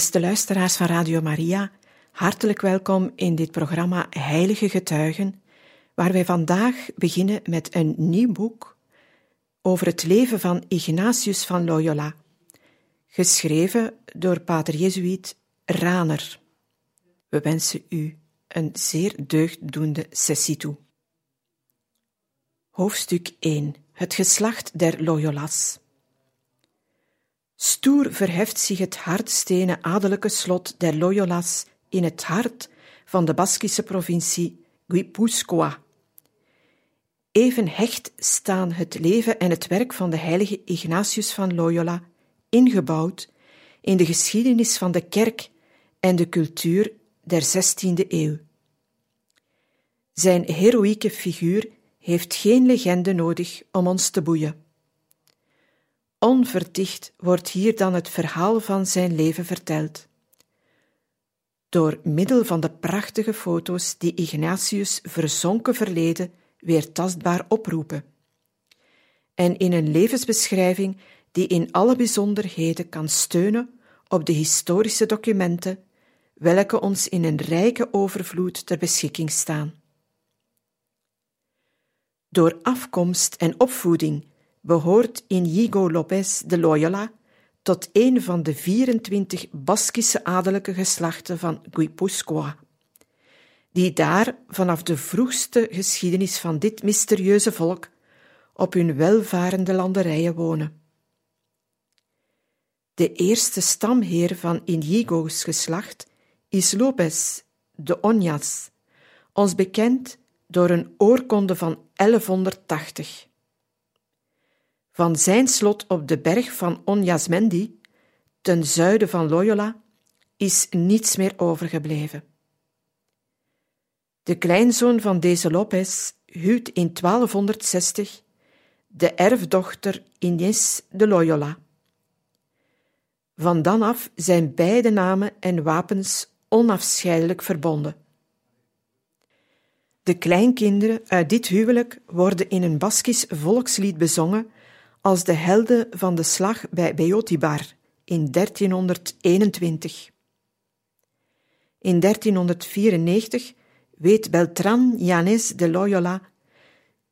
Beste luisteraars van Radio Maria, hartelijk welkom in dit programma Heilige Getuigen, waar wij vandaag beginnen met een nieuw boek over het leven van Ignatius van Loyola, geschreven door pater Jezuïet Raner. We wensen u een zeer deugddoende sessie toe. Hoofdstuk 1 Het geslacht der Loyolas Stoer verheft zich het hardstenen adellijke slot der Loyolas in het hart van de Baskische provincie Guipúzcoa. Even hecht staan het leven en het werk van de heilige Ignatius van Loyola ingebouwd in de geschiedenis van de kerk en de cultuur der 16e eeuw. Zijn heroïeke figuur heeft geen legende nodig om ons te boeien. Onverdicht wordt hier dan het verhaal van zijn leven verteld. Door middel van de prachtige foto's die Ignatius' verzonken verleden weer tastbaar oproepen. En in een levensbeschrijving die in alle bijzonderheden kan steunen op de historische documenten, welke ons in een rijke overvloed ter beschikking staan. Door afkomst en opvoeding behoort Inigo López de Loyola tot een van de 24 Baskische adellijke geslachten van Guipúzcoa, die daar vanaf de vroegste geschiedenis van dit mysterieuze volk op hun welvarende landerijen wonen. De eerste stamheer van Inigo's geslacht is López de Oñas, ons bekend door een oorkonde van 1180. Van zijn slot op de berg van Onyasmendi, ten zuiden van Loyola, is niets meer overgebleven. De kleinzoon van deze Lopez huwt in 1260 de erfdochter Inés de Loyola. Van dan af zijn beide namen en wapens onafscheidelijk verbonden. De kleinkinderen uit dit huwelijk worden in een Baskisch volkslied bezongen als de helden van de slag bij Beotibar in 1321. In 1394 weet Beltran Yanes de Loyola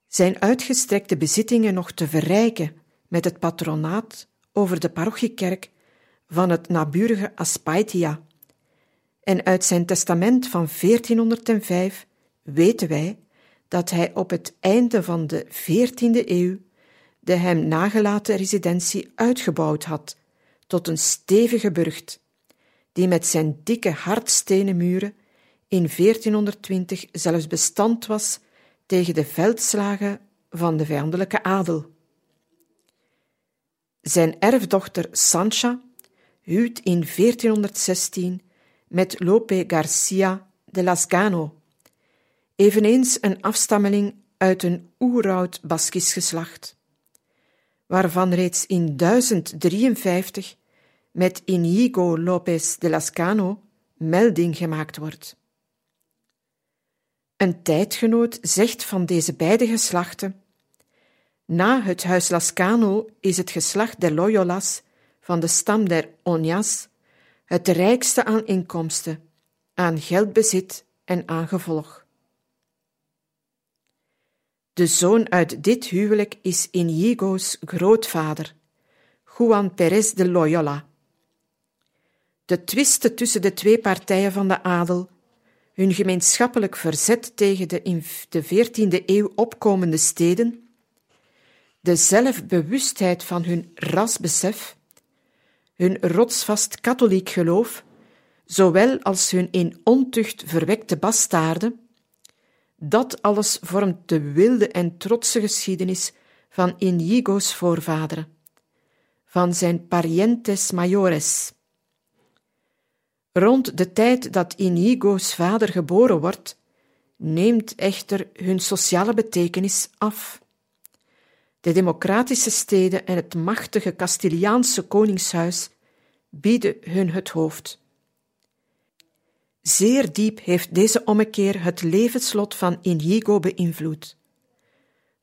zijn uitgestrekte bezittingen nog te verrijken met het patronaat over de parochiekerk van het naburige Aspaitia. En uit zijn testament van 1405 weten wij dat hij op het einde van de 14e eeuw de hem nagelaten residentie uitgebouwd had tot een stevige burcht, die met zijn dikke hardstenen muren in 1420 zelfs bestand was tegen de veldslagen van de vijandelijke adel. Zijn erfdochter Sancha huwt in 1416 met Lope Garcia de Lascano, eveneens een afstammeling uit een oeroud Baskisch geslacht waarvan reeds in 1053 met Inigo López de Lascano melding gemaakt wordt. Een tijdgenoot zegt van deze beide geslachten: Na het huis Lascano is het geslacht der Loyolas van de stam der Oñas het rijkste aan inkomsten, aan geldbezit en aan gevolg. De zoon uit dit huwelijk is Inigo's grootvader, Juan Pérez de Loyola. De twisten tussen de twee partijen van de adel, hun gemeenschappelijk verzet tegen de in de 14e eeuw opkomende steden, de zelfbewustheid van hun rasbesef, hun rotsvast katholiek geloof, zowel als hun in ontucht verwekte bastaarden, dat alles vormt de wilde en trotse geschiedenis van Inigo's voorvaderen, van zijn parientes mayores. Rond de tijd dat Inigo's vader geboren wordt, neemt echter hun sociale betekenis af. De democratische steden en het machtige Castiliaanse koningshuis bieden hun het hoofd. Zeer diep heeft deze ommekeer het levenslot van Inigo beïnvloed.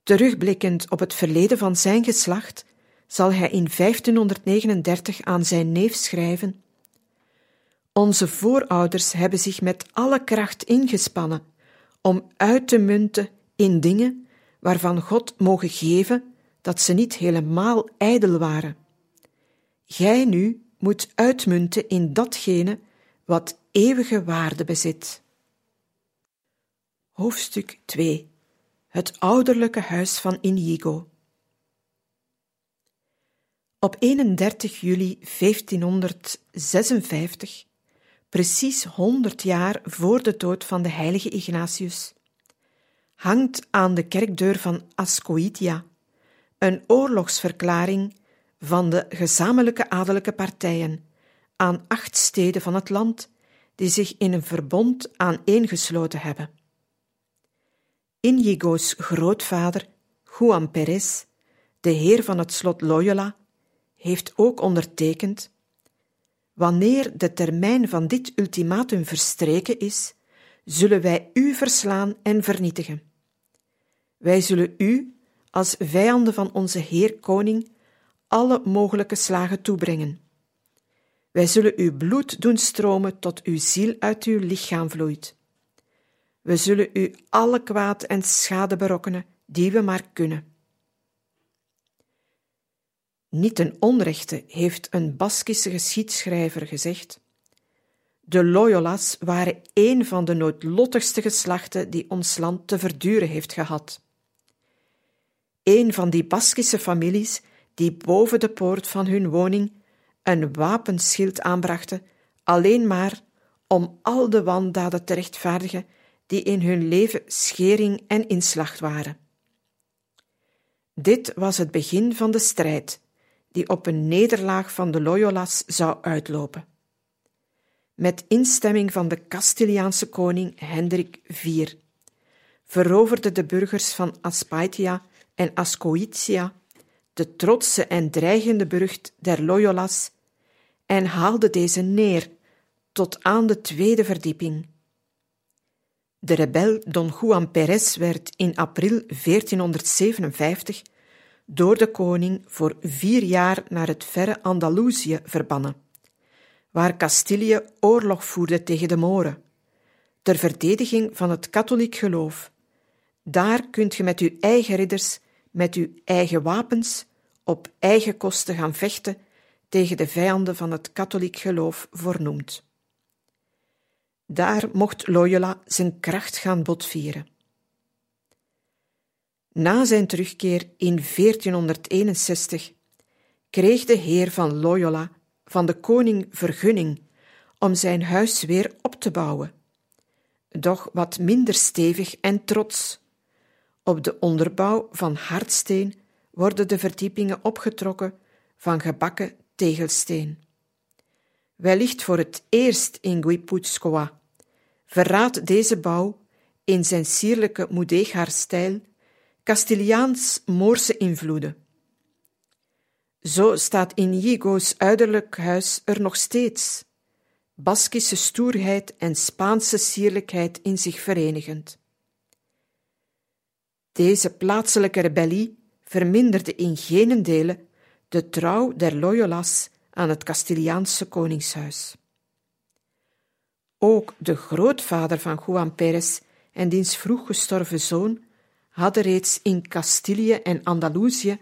Terugblikkend op het verleden van zijn geslacht, zal hij in 1539 aan zijn neef schrijven: Onze voorouders hebben zich met alle kracht ingespannen om uit te munten in dingen waarvan God mogen geven dat ze niet helemaal ijdel waren. Gij nu moet uitmunten in datgene wat eeuwige waarde bezit. Hoofdstuk 2 Het ouderlijke huis van Inigo Op 31 juli 1556, precies 100 jaar voor de dood van de heilige Ignatius, hangt aan de kerkdeur van Ascoitia een oorlogsverklaring van de gezamenlijke adellijke partijen aan acht steden van het land die zich in een verbond aaneengesloten hebben. Inigo's grootvader, Juan Perez, de heer van het slot Loyola, heeft ook ondertekend: Wanneer de termijn van dit ultimatum verstreken is, zullen wij u verslaan en vernietigen. Wij zullen u, als vijanden van onze Heer Koning, alle mogelijke slagen toebrengen. Wij zullen uw bloed doen stromen tot uw ziel uit uw lichaam vloeit. We zullen u alle kwaad en schade berokkenen die we maar kunnen. Niet ten onrechte heeft een Baskische geschiedschrijver gezegd: De Loyolas waren een van de noodlottigste geslachten die ons land te verduren heeft gehad. Een van die Baskische families die boven de poort van hun woning een wapenschild aanbrachten, alleen maar om al de wandaden te rechtvaardigen die in hun leven schering en inslag waren. Dit was het begin van de strijd, die op een nederlaag van de Loyolas zou uitlopen. Met instemming van de Castiliaanse koning Hendrik IV veroverde de burgers van Aspaitia en Ascoitia de trotse en dreigende burcht der Loyolas en haalde deze neer tot aan de tweede verdieping. De rebel Don Juan Perez werd in april 1457 door de koning voor vier jaar naar het verre Andalusië verbannen, waar Castilië oorlog voerde tegen de Moren, ter verdediging van het katholiek geloof. Daar kunt je met uw eigen ridders, met uw eigen wapens, op eigen kosten gaan vechten tegen de vijanden van het katholiek geloof voornoemd. Daar mocht Loyola zijn kracht gaan botvieren. Na zijn terugkeer in 1461 kreeg de heer van Loyola van de koning vergunning om zijn huis weer op te bouwen, doch wat minder stevig en trots. Op de onderbouw van hardsteen worden de verdiepingen opgetrokken van gebakken tegelsteen. Wellicht voor het eerst in Guipuzcoa verraadt deze bouw in zijn sierlijke Mudéjar-stijl Castiliaans-Moorse invloeden. Zo staat Inigo's uiterlijk huis er nog steeds, Baskische stoerheid en Spaanse sierlijkheid in zich verenigend. Deze plaatselijke rebellie verminderde in geen dele de trouw der Loyolas aan het Castiliaanse koningshuis. Ook de grootvader van Juan Pérez en diens vroeg gestorven zoon hadden reeds in Castilië en Andalusië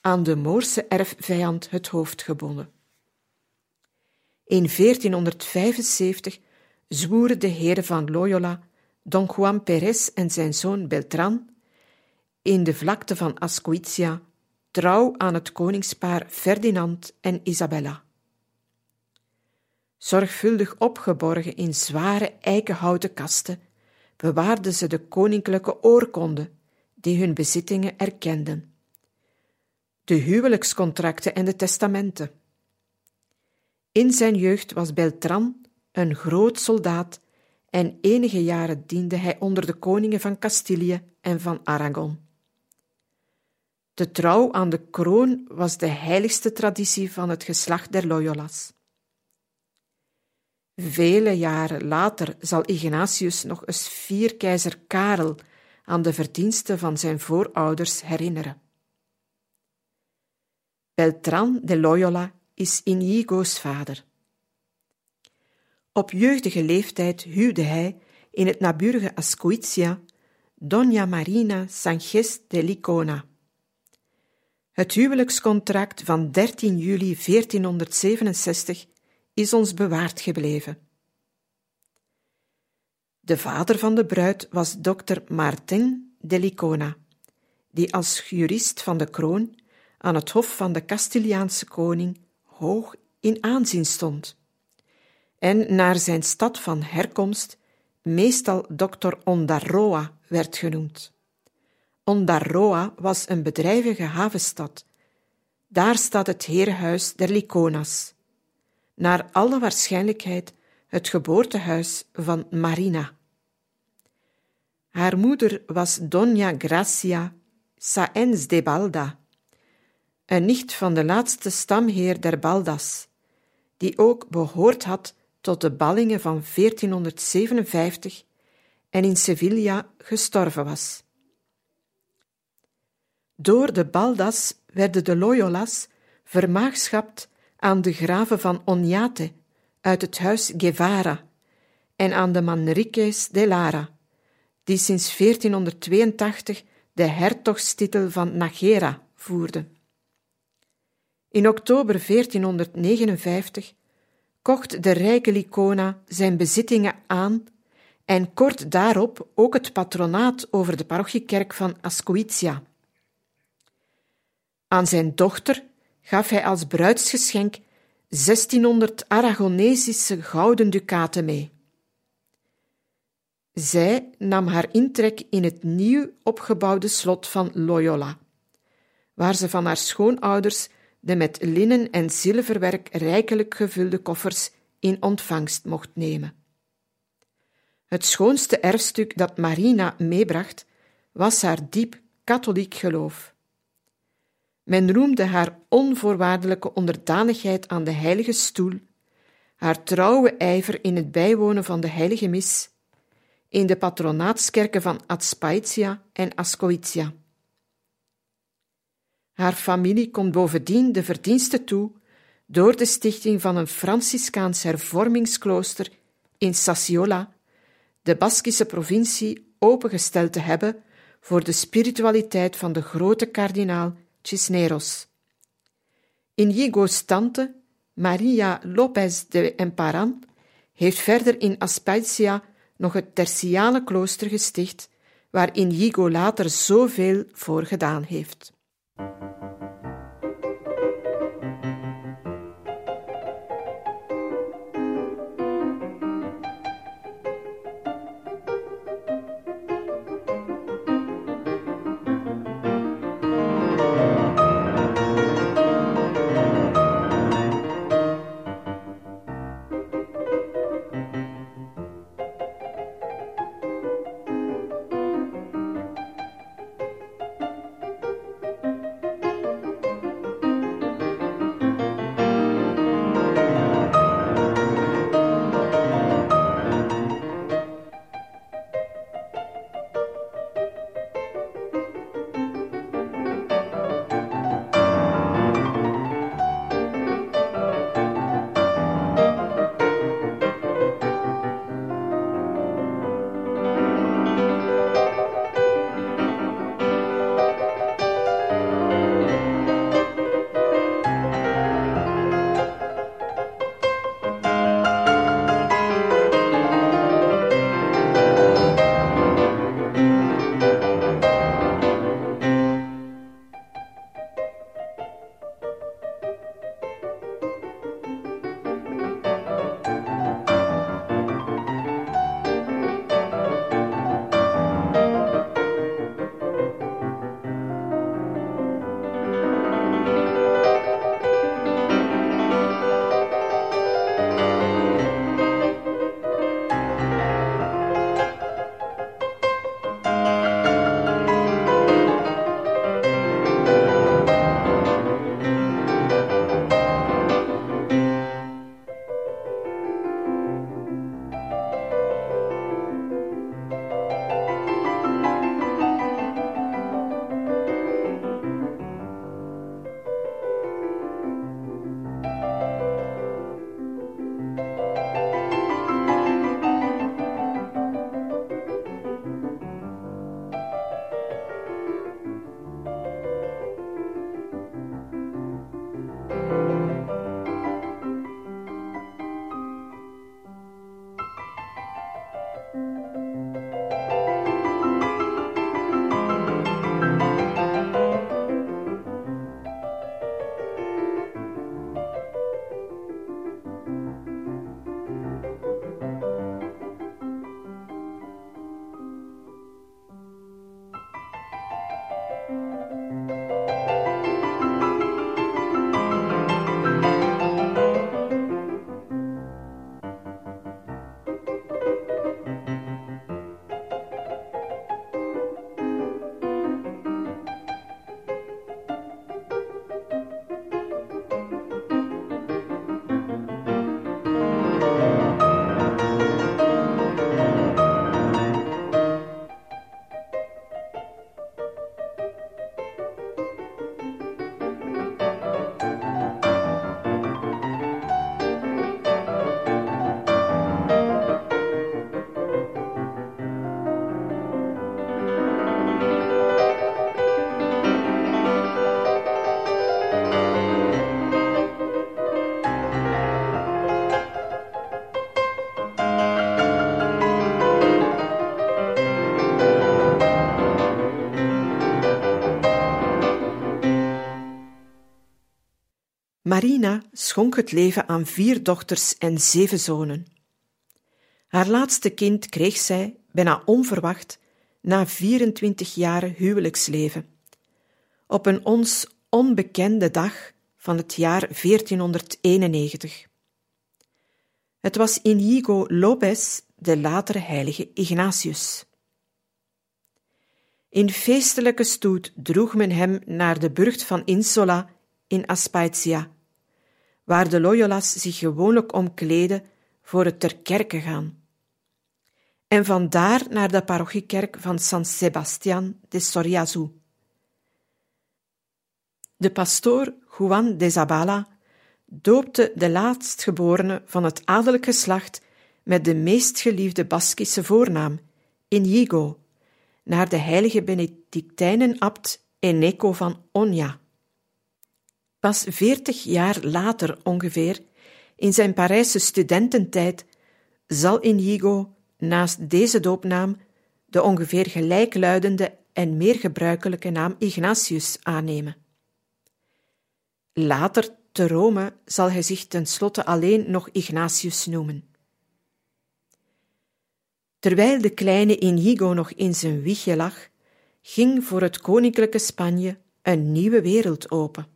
aan de Moorse erfvijand het hoofd gebonden. In 1475 zwoeren de heren van Loyola, Don Juan Pérez en zijn zoon Beltran, in de vlakte van Ascoitia trouw aan het koningspaar Ferdinand en Isabella. Zorgvuldig opgeborgen in zware eikenhouten kasten bewaarden ze de koninklijke oorkonde die hun bezittingen erkenden. de huwelijkscontracten en de testamenten. In zijn jeugd was Beltran een groot soldaat en enige jaren diende hij onder de koningen van Castilië en van Aragon. De trouw aan de kroon was de heiligste traditie van het geslacht der Loyolas. Vele jaren later zal Ignatius nog eens vier keizer Karel aan de verdiensten van zijn voorouders herinneren. Beltran de Loyola is Inigo's vader. Op jeugdige leeftijd huwde hij in het naburige Ascoitia Dona Marina Sanchez de Licona. Het huwelijkscontract van 13 juli 1467 is ons bewaard gebleven. De vader van de bruid was dokter Martin de Licona, die als jurist van de kroon aan het hof van de Castiliaanse koning hoog in aanzien stond en naar zijn stad van herkomst meestal dokter Ondarroa werd genoemd. Ondarroa was een bedrijvige havenstad. Daar staat het herenhuis der Liconas. Naar alle waarschijnlijkheid het geboortehuis van Marina. Haar moeder was Dona Gracia Saenz de Balda, een nicht van de laatste stamheer der Baldas, die ook behoord had tot de ballingen van 1457 en in Sevilla gestorven was. Door de Baldas werden de Loyolas vermaagschapt aan de graven van Oñate uit het huis Guevara en aan de Manriques de Lara, die sinds 1482 de hertogstitel van Najera voerden. In oktober 1459 kocht de rijke Licona zijn bezittingen aan en kort daarop ook het patronaat over de parochiekerk van Ascoitia. Aan zijn dochter gaf hij als bruidsgeschenk 1600 Aragonesische gouden ducaten mee. Zij nam haar intrek in het nieuw opgebouwde slot van Loyola, waar ze van haar schoonouders de met linnen en zilverwerk rijkelijk gevulde koffers in ontvangst mocht nemen. Het schoonste erfstuk dat Marina meebracht was haar diep katholiek geloof. Men roemde haar onvoorwaardelijke onderdanigheid aan de heilige stoel, haar trouwe ijver in het bijwonen van de heilige mis, in de patronatskerken van Atspaitia en Ascoitia. Haar familie komt bovendien de verdiensten toe door de stichting van een Franciscaans hervormingsklooster in Sassiola, de Baskische provincie, opengesteld te hebben voor de spiritualiteit van de grote kardinaal Cisneros. Inigo's tante, Maria López de Emparan, heeft verder in Aspaitia nog het tertiale klooster gesticht, waar Inigo later zoveel voor gedaan heeft. Marina schonk het leven aan vier dochters en zeven zonen. Haar laatste kind kreeg zij, bijna onverwacht, na 24 jaren huwelijksleven. Op een ons onbekende dag van het jaar 1491. Het was Inigo Lopez, de latere heilige Ignatius. In feestelijke stoet droeg men hem naar de burcht van Insola in Aspaitia, waar de Loyola's zich gewoonlijk omkleden voor het ter kerke gaan. En vandaar naar de parochiekerk van San Sebastian de Soriazu. De pastoor Juan de Zabala doopte de laatstgeborene van het adellijk geslacht met de meest geliefde Baskische voornaam, Inigo, naar de heilige Benedictijnen-abt Eneco van Onya. Pas veertig jaar later ongeveer, in zijn Parijse studententijd, zal Inigo naast deze doopnaam de ongeveer gelijkluidende en meer gebruikelijke naam Ignatius aannemen. Later te Rome zal hij zich tenslotte alleen nog Ignatius noemen. Terwijl de kleine Inigo nog in zijn wiegje lag, ging voor het koninklijke Spanje een nieuwe wereld open.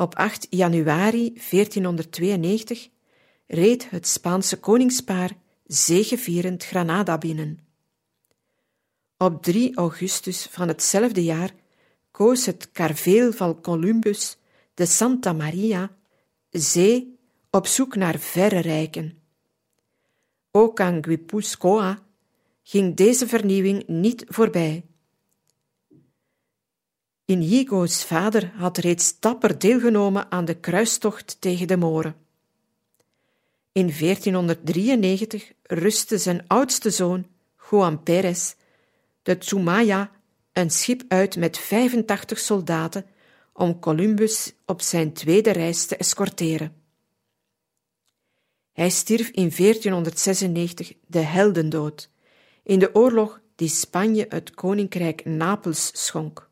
Op 8 januari 1492 reed het Spaanse koningspaar zegevierend Granada binnen. Op 3 augustus van hetzelfde jaar koos het karveel van Columbus de Santa Maria zee op zoek naar verre rijken. Ook aan Guipuscoa ging deze vernieuwing niet voorbij. Inigo's vader had reeds dapper deelgenomen aan de kruistocht tegen de Moren. In 1493 rustte zijn oudste zoon, Juan Pérez, de Tsumaya, een schip uit met 85 soldaten om Columbus op zijn tweede reis te escorteren. Hij stierf in 1496 de heldendood in de oorlog die Spanje het koninkrijk Napels schonk.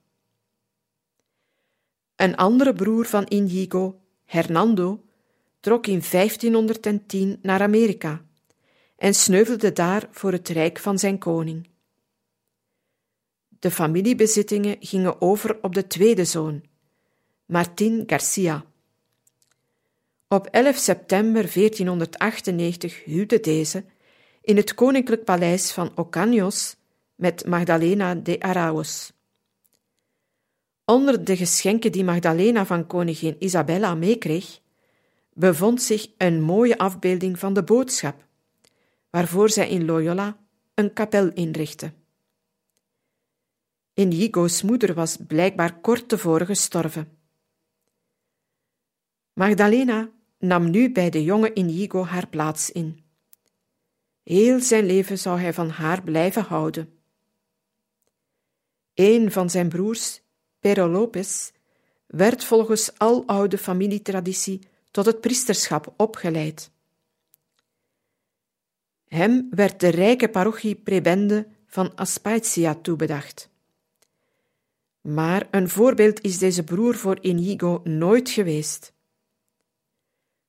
Een andere broer van Inigo, Hernando, trok in 1510 naar Amerika en sneuvelde daar voor het rijk van zijn koning. De familiebezittingen gingen over op de tweede zoon, Martin Garcia. Op 11 september 1498 huwde deze in het koninklijk paleis van Ocaños met Magdalena de Arauz. Onder de geschenken die Magdalena van koningin Isabella meekreeg, bevond zich een mooie afbeelding van de boodschap, waarvoor zij in Loyola een kapel inrichtte. Inigo's moeder was blijkbaar kort tevoren gestorven. Magdalena nam nu bij de jonge Inigo haar plaats in. Heel zijn leven zou hij van haar blijven houden. Een van zijn broers, Pero Lopez, werd volgens aloude familietraditie tot het priesterschap opgeleid. Hem werd de rijke parochie prebende van Aspaitia toebedacht. Maar een voorbeeld is deze broer voor Inigo nooit geweest.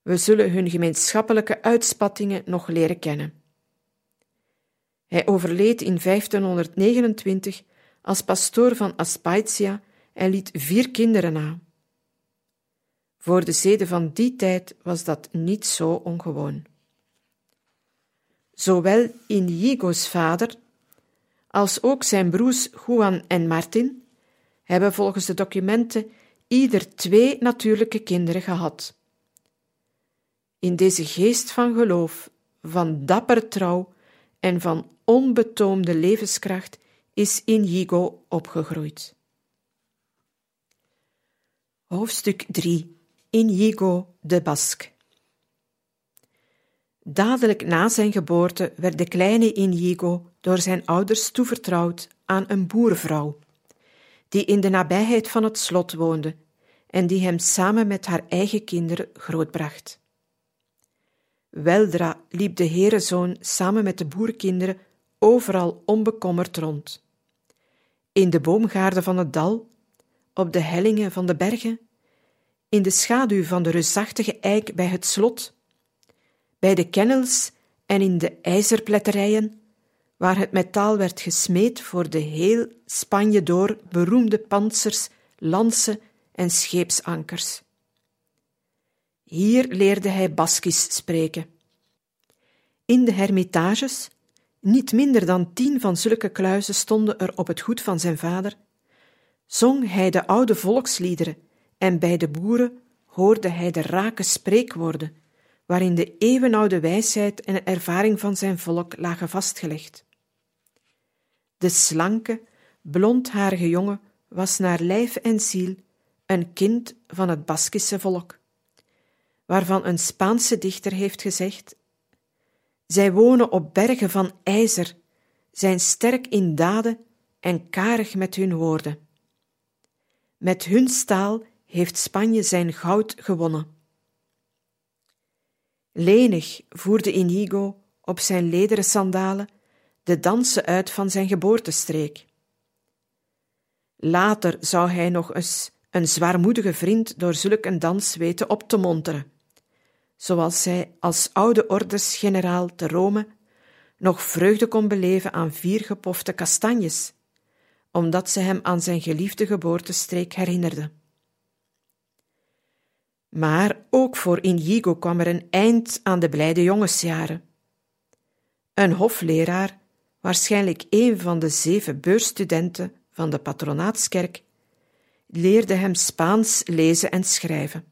We zullen hun gemeenschappelijke uitspattingen nog leren kennen. Hij overleed in 1529 als pastoor van Aspaitia en liet vier kinderen na. Voor de zeden van die tijd was dat niet zo ongewoon. Zowel Inigo's vader als ook zijn broers Juan en Martin hebben volgens de documenten ieder twee natuurlijke kinderen gehad. In deze geest van geloof, van dappere trouw en van onbetoomde levenskracht is Inigo opgegroeid. Hoofdstuk 3 Inigo de Basque Dadelijk na zijn geboorte werd de kleine Inigo door zijn ouders toevertrouwd aan een boerenvrouw, die in de nabijheid van het slot woonde en die hem samen met haar eigen kinderen grootbracht. Weldra liep de herenzoon samen met de boerenkinderen overal onbekommerd rond. In de boomgaarden van het dal, op de hellingen van de bergen, in de schaduw van de reusachtige eik bij het slot, bij de kennels en in de ijzerpletterijen, waar het metaal werd gesmeed voor de heel Spanje door beroemde pantsers, lansen en scheepsankers. Hier leerde hij Baskisch spreken. In de hermitages, niet minder dan tien van zulke kluizen stonden er op het goed van zijn vader, zong hij de oude volksliederen en bij de boeren hoorde hij de rake spreekwoorden, waarin de eeuwenoude wijsheid en ervaring van zijn volk lagen vastgelegd. De slanke, blondharige jongen was naar lijf en ziel een kind van het Baskische volk, waarvan een Spaanse dichter heeft gezegd: Zij wonen op bergen van ijzer, zijn sterk in daden en karig met hun woorden. Met hun staal heeft Spanje zijn goud gewonnen. Lenig voerde Inigo op zijn lederen sandalen de dansen uit van zijn geboortestreek. Later zou hij nog eens een zwaarmoedige vriend door zulk een dans weten op te monteren, zoals hij als oude ordesgeneraal te Rome nog vreugde kon beleven aan vier gepofte kastanjes, omdat ze hem aan zijn geliefde geboortestreek herinnerden. Maar ook voor Inigo kwam er een eind aan de blijde jongensjaren. Een hofleraar, waarschijnlijk een van de zeven beursstudenten van de patronaatskerk, leerde hem Spaans lezen en schrijven.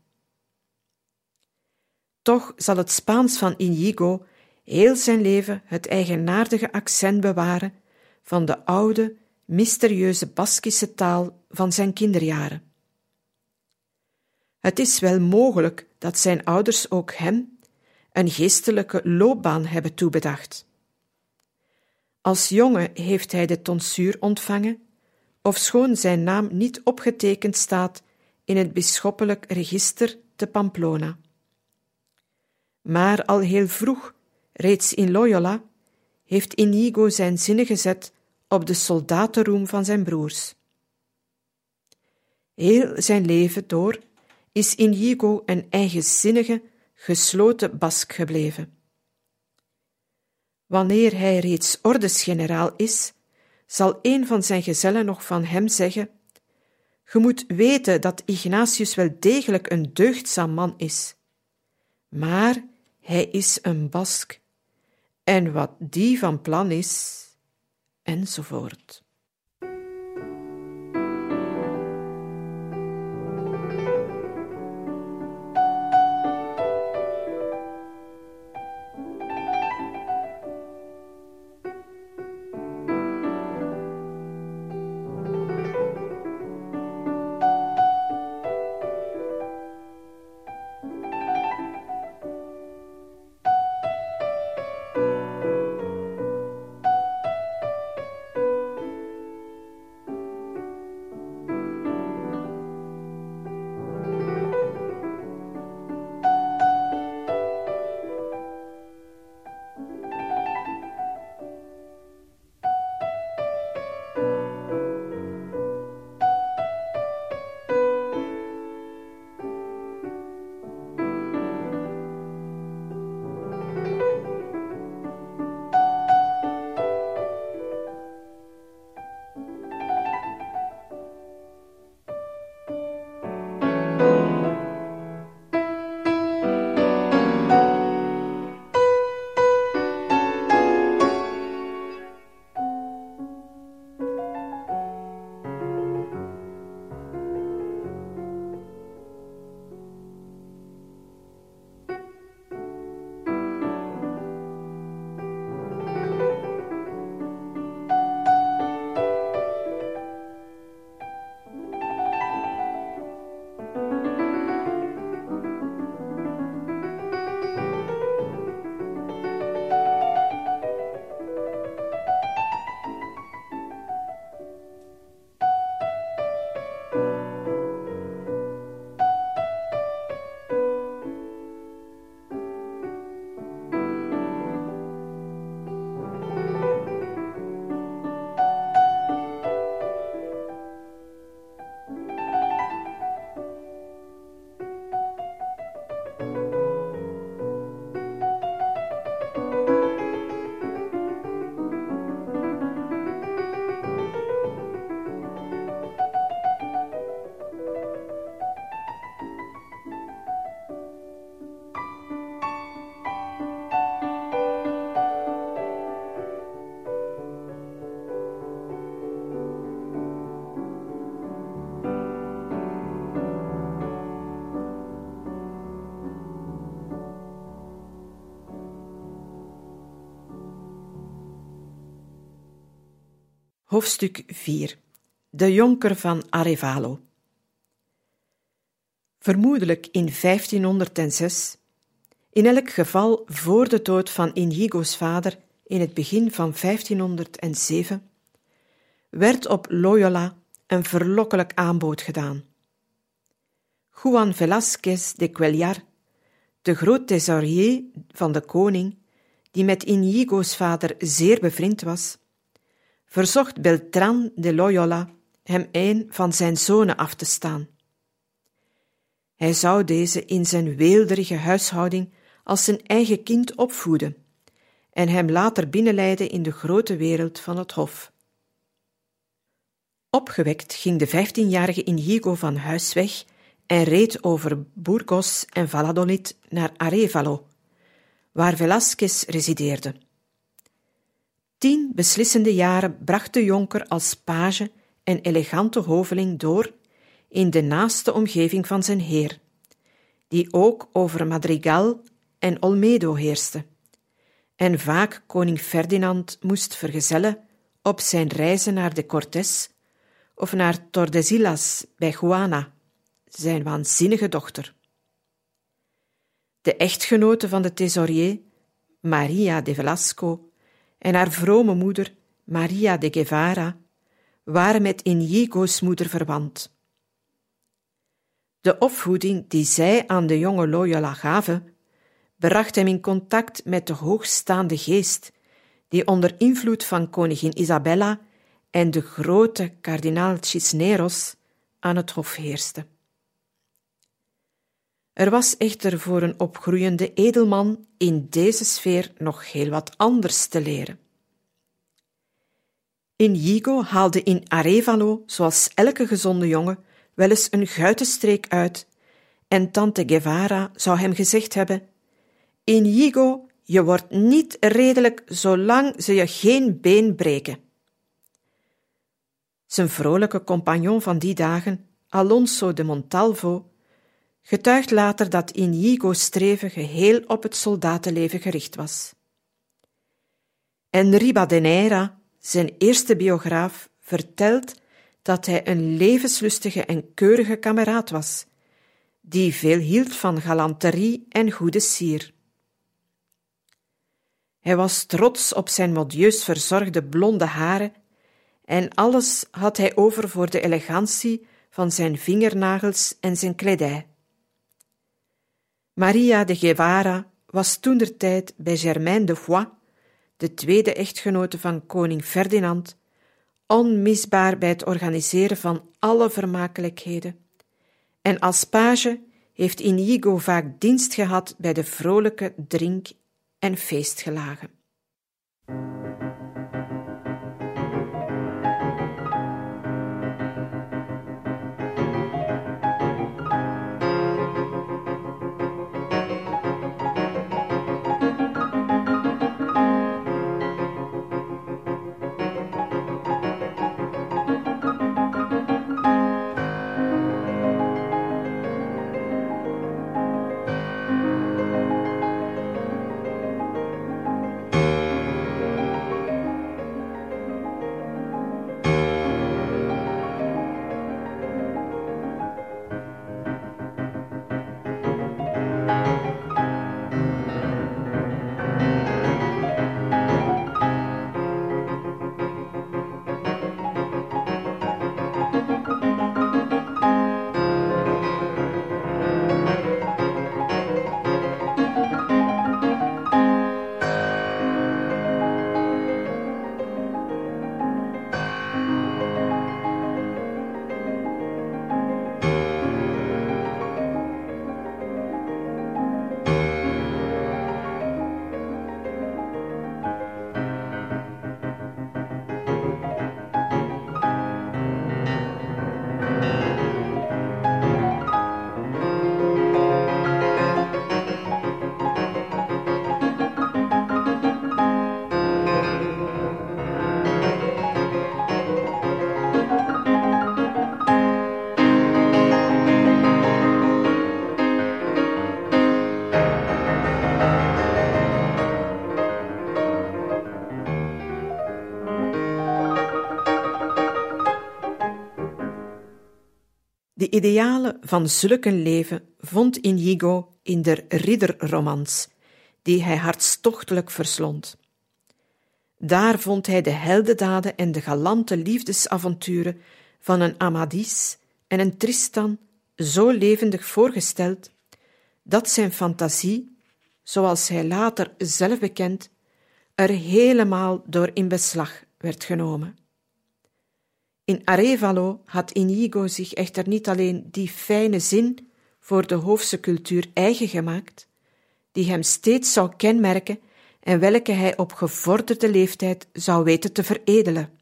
Toch zal het Spaans van Inigo heel zijn leven het eigenaardige accent bewaren van de oude, mysterieuze Baskische taal van zijn kinderjaren. Het is wel mogelijk dat zijn ouders ook hem een geestelijke loopbaan hebben toebedacht. Als jongen heeft hij de tonsuur ontvangen, ofschoon zijn naam niet opgetekend staat in het bisschoppelijk register te Pamplona. Maar al heel vroeg, reeds in Loyola, heeft Inigo zijn zinnen gezet op de soldatenroem van zijn broers. Heel zijn leven door is Inigo een eigenzinnige, gesloten Bask gebleven. Wanneer hij reeds ordesgeneraal is, zal een van zijn gezellen nog van hem zeggen: Je moet weten dat Ignatius wel degelijk een deugdzaam man is, maar hij is een Bask, en wat die van plan is, enzovoort. Hoofdstuk 4 De jonker van Arevalo Vermoedelijk in 1506, in elk geval voor de dood van Inigo's vader in het begin van 1507, werd op Loyola een verlokkelijk aanbod gedaan. Juan Velázquez de Cuellar, de groot thesaurier van de koning, die met Inigo's vader zeer bevriend was, verzocht Beltran de Loyola hem een van zijn zonen af te staan. Hij zou deze in zijn weelderige huishouding als zijn eigen kind opvoeden en hem later binnenleiden in de grote wereld van het hof. Opgewekt ging de vijftienjarige Inigo van huis weg en reed over Burgos en Valladolid naar Arevalo, waar Velázquez resideerde. Tien beslissende jaren bracht de jonker als page en elegante hoveling door in de naaste omgeving van zijn heer, die ook over Madrigal en Olmedo heerste, en vaak koning Ferdinand moest vergezellen op zijn reizen naar de Cortes of naar Tordesillas bij Juana, zijn waanzinnige dochter. De echtgenote van de thesaurier, Maria de Velasco, en haar vrome moeder, Maria de Guevara, waren met Inigo's moeder verwant. De opvoeding die zij aan de jonge Loyola gaven, bracht hem in contact met de hoogstaande geest, die onder invloed van koningin Isabella en de grote kardinaal Cisneros aan het hof heerste. Er was echter voor een opgroeiende edelman in deze sfeer nog heel wat anders te leren. Inigo haalde in Arevalo, zoals elke gezonde jongen, wel eens een guitenstreek uit, en tante Guevara zou hem gezegd hebben: Inigo, je wordt niet redelijk zolang ze je geen been breken. Zijn vrolijke compagnon van die dagen, Alonso de Montalvo, getuigt later dat Inigo's streven geheel op het soldatenleven gericht was. En Ribadeneira, zijn eerste biograaf, vertelt dat hij een levenslustige en keurige kameraad was, die veel hield van galanterie en goede sier. Hij was trots op zijn modieus verzorgde blonde haren en alles had hij over voor de elegantie van zijn vingernagels en zijn kledij. Maria de Guevara was toentertijd bij Germaine de Foix, de tweede echtgenote van koning Ferdinand, onmisbaar bij het organiseren van alle vermakelijkheden. En als page heeft Inigo vaak dienst gehad bij de vrolijke drink- en feestgelagen. Idealen van zulk een leven vond Inigo in de ridderromans, die hij hartstochtelijk verslond. Daar vond hij de heldendaden en de galante liefdesavonturen van een Amadis en een Tristan zo levendig voorgesteld dat zijn fantasie, zoals hij later zelf bekend, er helemaal door in beslag werd genomen. In Arevalo had Inigo zich echter niet alleen die fijne zin voor de hoofdse cultuur eigen gemaakt, die hem steeds zou kenmerken en welke hij op gevorderde leeftijd zou weten te veredelen.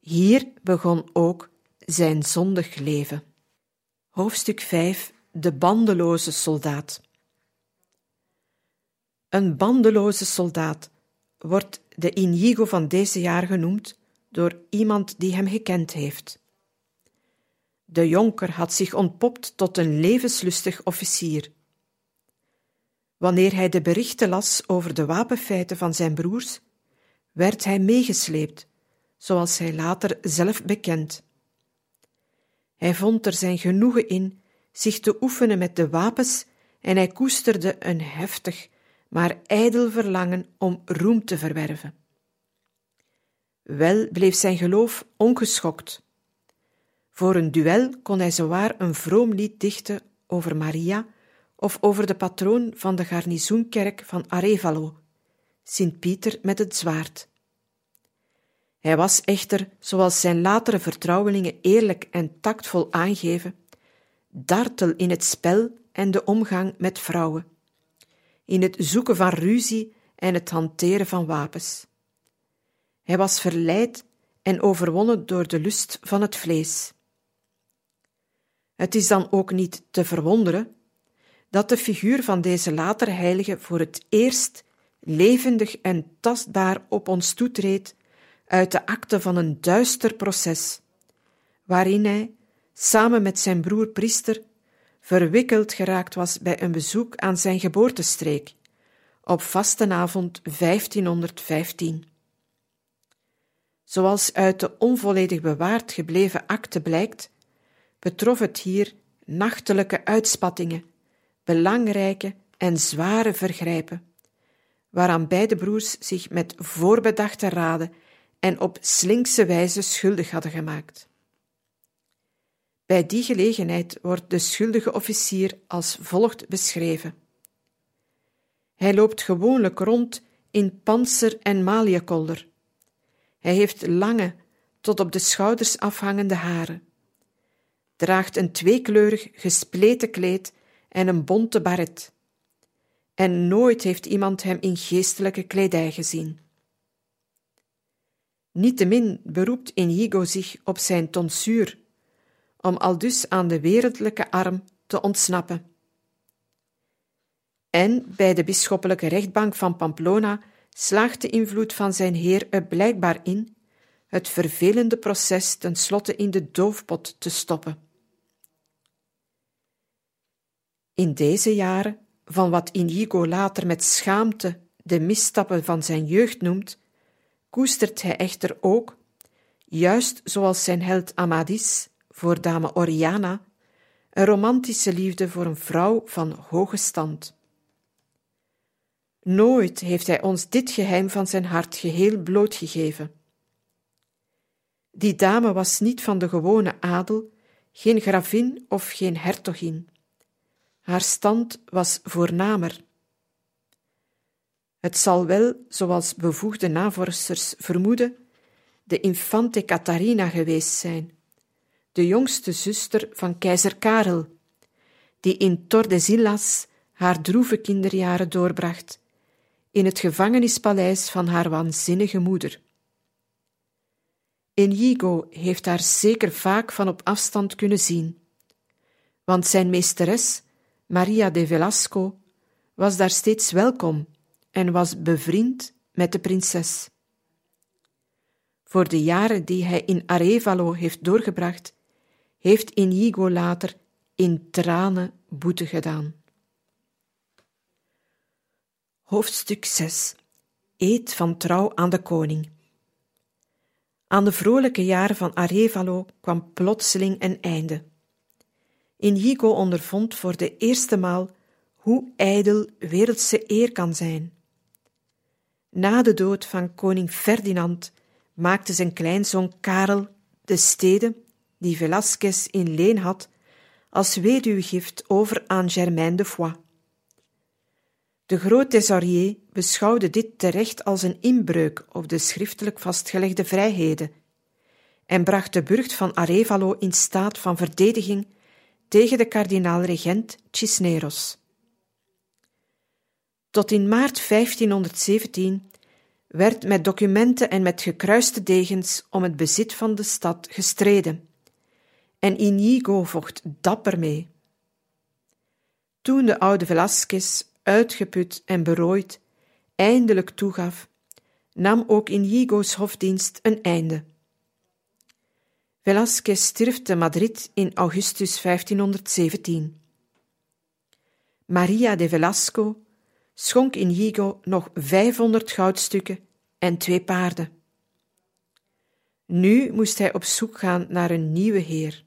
Hier begon ook zijn zondig leven. Hoofdstuk 5 De bandeloze soldaat. Een bandeloze soldaat wordt de Inigo van deze jaar genoemd door iemand die hem gekend heeft. De jonker had zich ontpopt tot een levenslustig officier. Wanneer hij de berichten las over de wapenfeiten van zijn broers, werd hij meegesleept, zoals hij later zelf bekend. Hij vond er zijn genoegen in zich te oefenen met de wapens en hij koesterde een heftig, maar ijdel verlangen om roem te verwerven. Wel bleef zijn geloof ongeschokt. Voor een duel kon hij zowaar een vroom lied dichten over Maria of over de patroon van de garnizoenkerk van Arevalo, Sint-Pieter met het zwaard. Hij was echter, zoals zijn latere vertrouwelingen eerlijk en tactvol aangeven, dartel in het spel en de omgang met vrouwen, in het zoeken van ruzie en het hanteren van wapens. Hij was verleid en overwonnen door de lust van het vlees. Het is dan ook niet te verwonderen dat de figuur van deze latere heilige voor het eerst levendig en tastbaar op ons toetreedt uit de akte van een duister proces, waarin hij, samen met zijn broer priester, verwikkeld geraakt was bij een bezoek aan zijn geboortestreek op vastenavond 1515. Zoals uit de onvolledig bewaard gebleven akte blijkt, betrof het hier nachtelijke uitspattingen, belangrijke en zware vergrijpen, waaraan beide broers zich met voorbedachte raden en op slinkse wijze schuldig hadden gemaakt. Bij die gelegenheid wordt de schuldige officier als volgt beschreven. Hij loopt gewoonlijk rond in panzer en maliakolder. Hij heeft lange, tot op de schouders afhangende haren, draagt een tweekleurig gespleten kleed en een bonte baret. En nooit heeft iemand hem in geestelijke kledij gezien. Niettemin beroept Inigo zich op zijn tonsuur, om aldus aan de wereldlijke arm te ontsnappen. En bij de bisschoppelijke rechtbank van Pamplona slaagt de invloed van zijn heer er blijkbaar in het vervelende proces tenslotte in de doofpot te stoppen. In deze jaren, van wat Inigo later met schaamte de misstappen van zijn jeugd noemt, koestert hij echter ook, juist zoals zijn held Amadis voor dame Oriana, een romantische liefde voor een vrouw van hoge stand. Nooit heeft hij ons dit geheim van zijn hart geheel blootgegeven. Die dame was niet van de gewone adel, geen gravin of geen hertogin. Haar stand was voornamer. Het zal wel, zoals bevoegde navorsters vermoeden, de infante Catharina geweest zijn, de jongste zuster van keizer Karel, die in Tordesillas haar droeve kinderjaren doorbracht, in het gevangenispaleis van haar waanzinnige moeder. Inigo heeft haar zeker vaak van op afstand kunnen zien, want zijn meesteres, Maria de Velasco, was daar steeds welkom en was bevriend met de prinses. Voor de jaren die hij in Arevalo heeft doorgebracht, heeft Inigo later in tranen boete gedaan. Hoofdstuk 6 Eed van trouw aan de koning. Aan de vrolijke jaren van Arevalo kwam plotseling een einde. Inigo ondervond voor de eerste maal hoe ijdel wereldse eer kan zijn. Na de dood van koning Ferdinand maakte zijn kleinzoon Karel de steden die Velasquez in leen had als weduwgift over aan Germain de Foix. De groot Thesorier beschouwde dit terecht als een inbreuk op de schriftelijk vastgelegde vrijheden en bracht de burcht van Arevalo in staat van verdediging tegen de kardinaal-regent Cisneros. Tot in maart 1517 werd met documenten en met gekruiste degens om het bezit van de stad gestreden, en Inigo vocht dapper mee. Toen de oude Velasquez, uitgeput en berooid, eindelijk toegaf, nam ook Inigo's hofdienst een einde. Velasquez stierf te Madrid in augustus 1517. Maria de Velasco schonk Inigo nog 500 goudstukken en twee paarden. Nu moest hij op zoek gaan naar een nieuwe heer.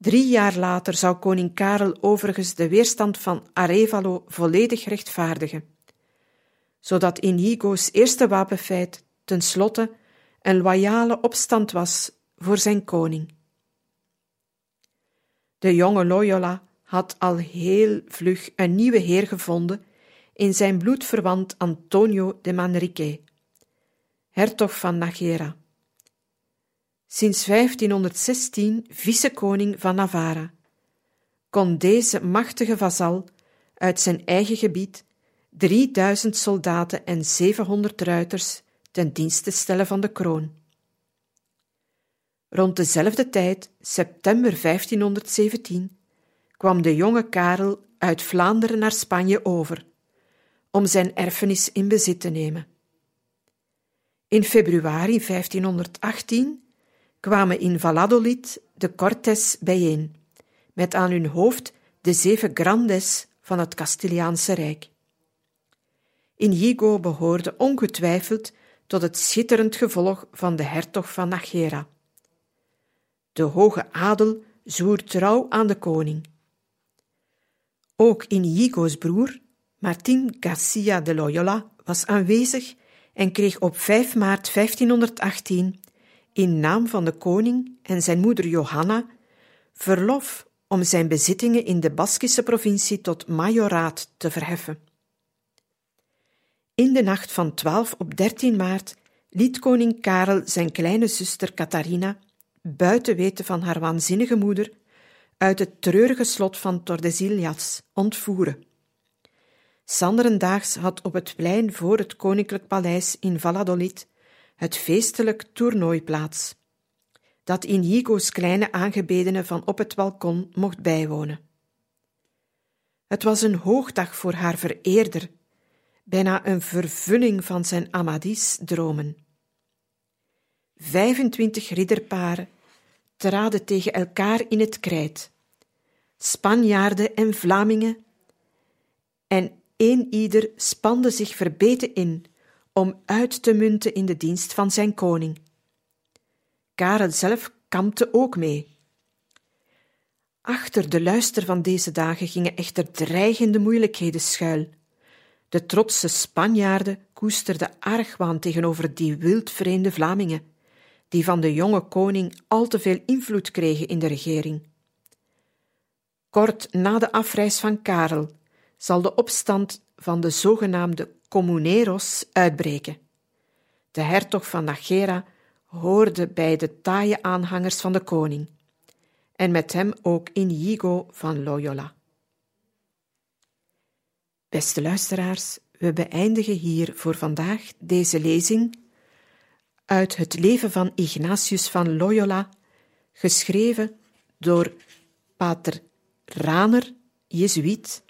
Drie jaar later zou koning Karel overigens de weerstand van Arevalo volledig rechtvaardigen, zodat Inigo's eerste wapenfeit tenslotte een loyale opstand was voor zijn koning. De jonge Loyola had al heel vlug een nieuwe heer gevonden in zijn bloedverwant Antonio de Manrique, hertog van Najera. Sinds 1516 vicekoning van Navarra, kon deze machtige vazal uit zijn eigen gebied 3000 soldaten en 700 ruiters ten dienste stellen van de kroon. Rond dezelfde tijd, september 1517, kwam de jonge Karel uit Vlaanderen naar Spanje over, om zijn erfenis in bezit te nemen. In februari 1518 kwamen in Valladolid de Cortes bijeen, met aan hun hoofd de zeven grandes van het Castiliaanse Rijk. Inigo behoorde ongetwijfeld tot het schitterend gevolg van de hertog van Najera. De hoge adel zwoer trouw aan de koning. Ook Inigo's broer, Martin Garcia de Loyola, was aanwezig en kreeg op 5 maart 1518 in naam van de koning en zijn moeder Johanna verlof om zijn bezittingen in de Baskische provincie tot majoraat te verheffen. In de nacht van 12 op 13 maart liet koning Karel zijn kleine zuster Catharina, buiten weten van haar waanzinnige moeder, uit het treurige slot van Tordesillas ontvoeren. Sanderendaags had op het plein voor het koninklijk paleis in Valladolid het feestelijk toernooi plaats, dat Inigo's kleine aangebedene van op het balkon mocht bijwonen. Het was een hoogdag voor haar vereerder, bijna een vervulling van zijn Amadis-dromen. 25 ridderparen traden tegen elkaar in het krijt, Spanjaarden en Vlamingen, en een ieder spande zich verbeten in om uit te munten in de dienst van zijn koning. Karel zelf kampte ook mee. Achter de luister van deze dagen gingen echter dreigende moeilijkheden schuil. De trotse Spanjaarden koesterden argwaan tegenover die wildvreemde Vlamingen, die van de jonge koning al te veel invloed kregen in de regering. Kort na de afreis van Karel zal de opstand van de zogenaamde Comuneros uitbreken. De hertog van Najera hoorde bij de taaie aanhangers van de koning, en met hem ook Inigo van Loyola. Beste luisteraars, we beëindigen hier voor vandaag deze lezing uit het leven van Ignatius van Loyola, geschreven door Pater Raner, Jezuïet.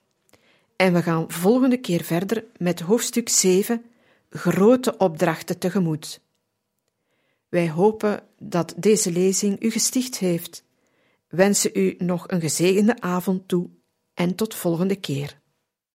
En we gaan volgende keer verder met hoofdstuk 7, grote opdrachten tegemoet. Wij hopen dat deze lezing u gesticht heeft. Wensen u nog een gezegende avond toe en tot volgende keer.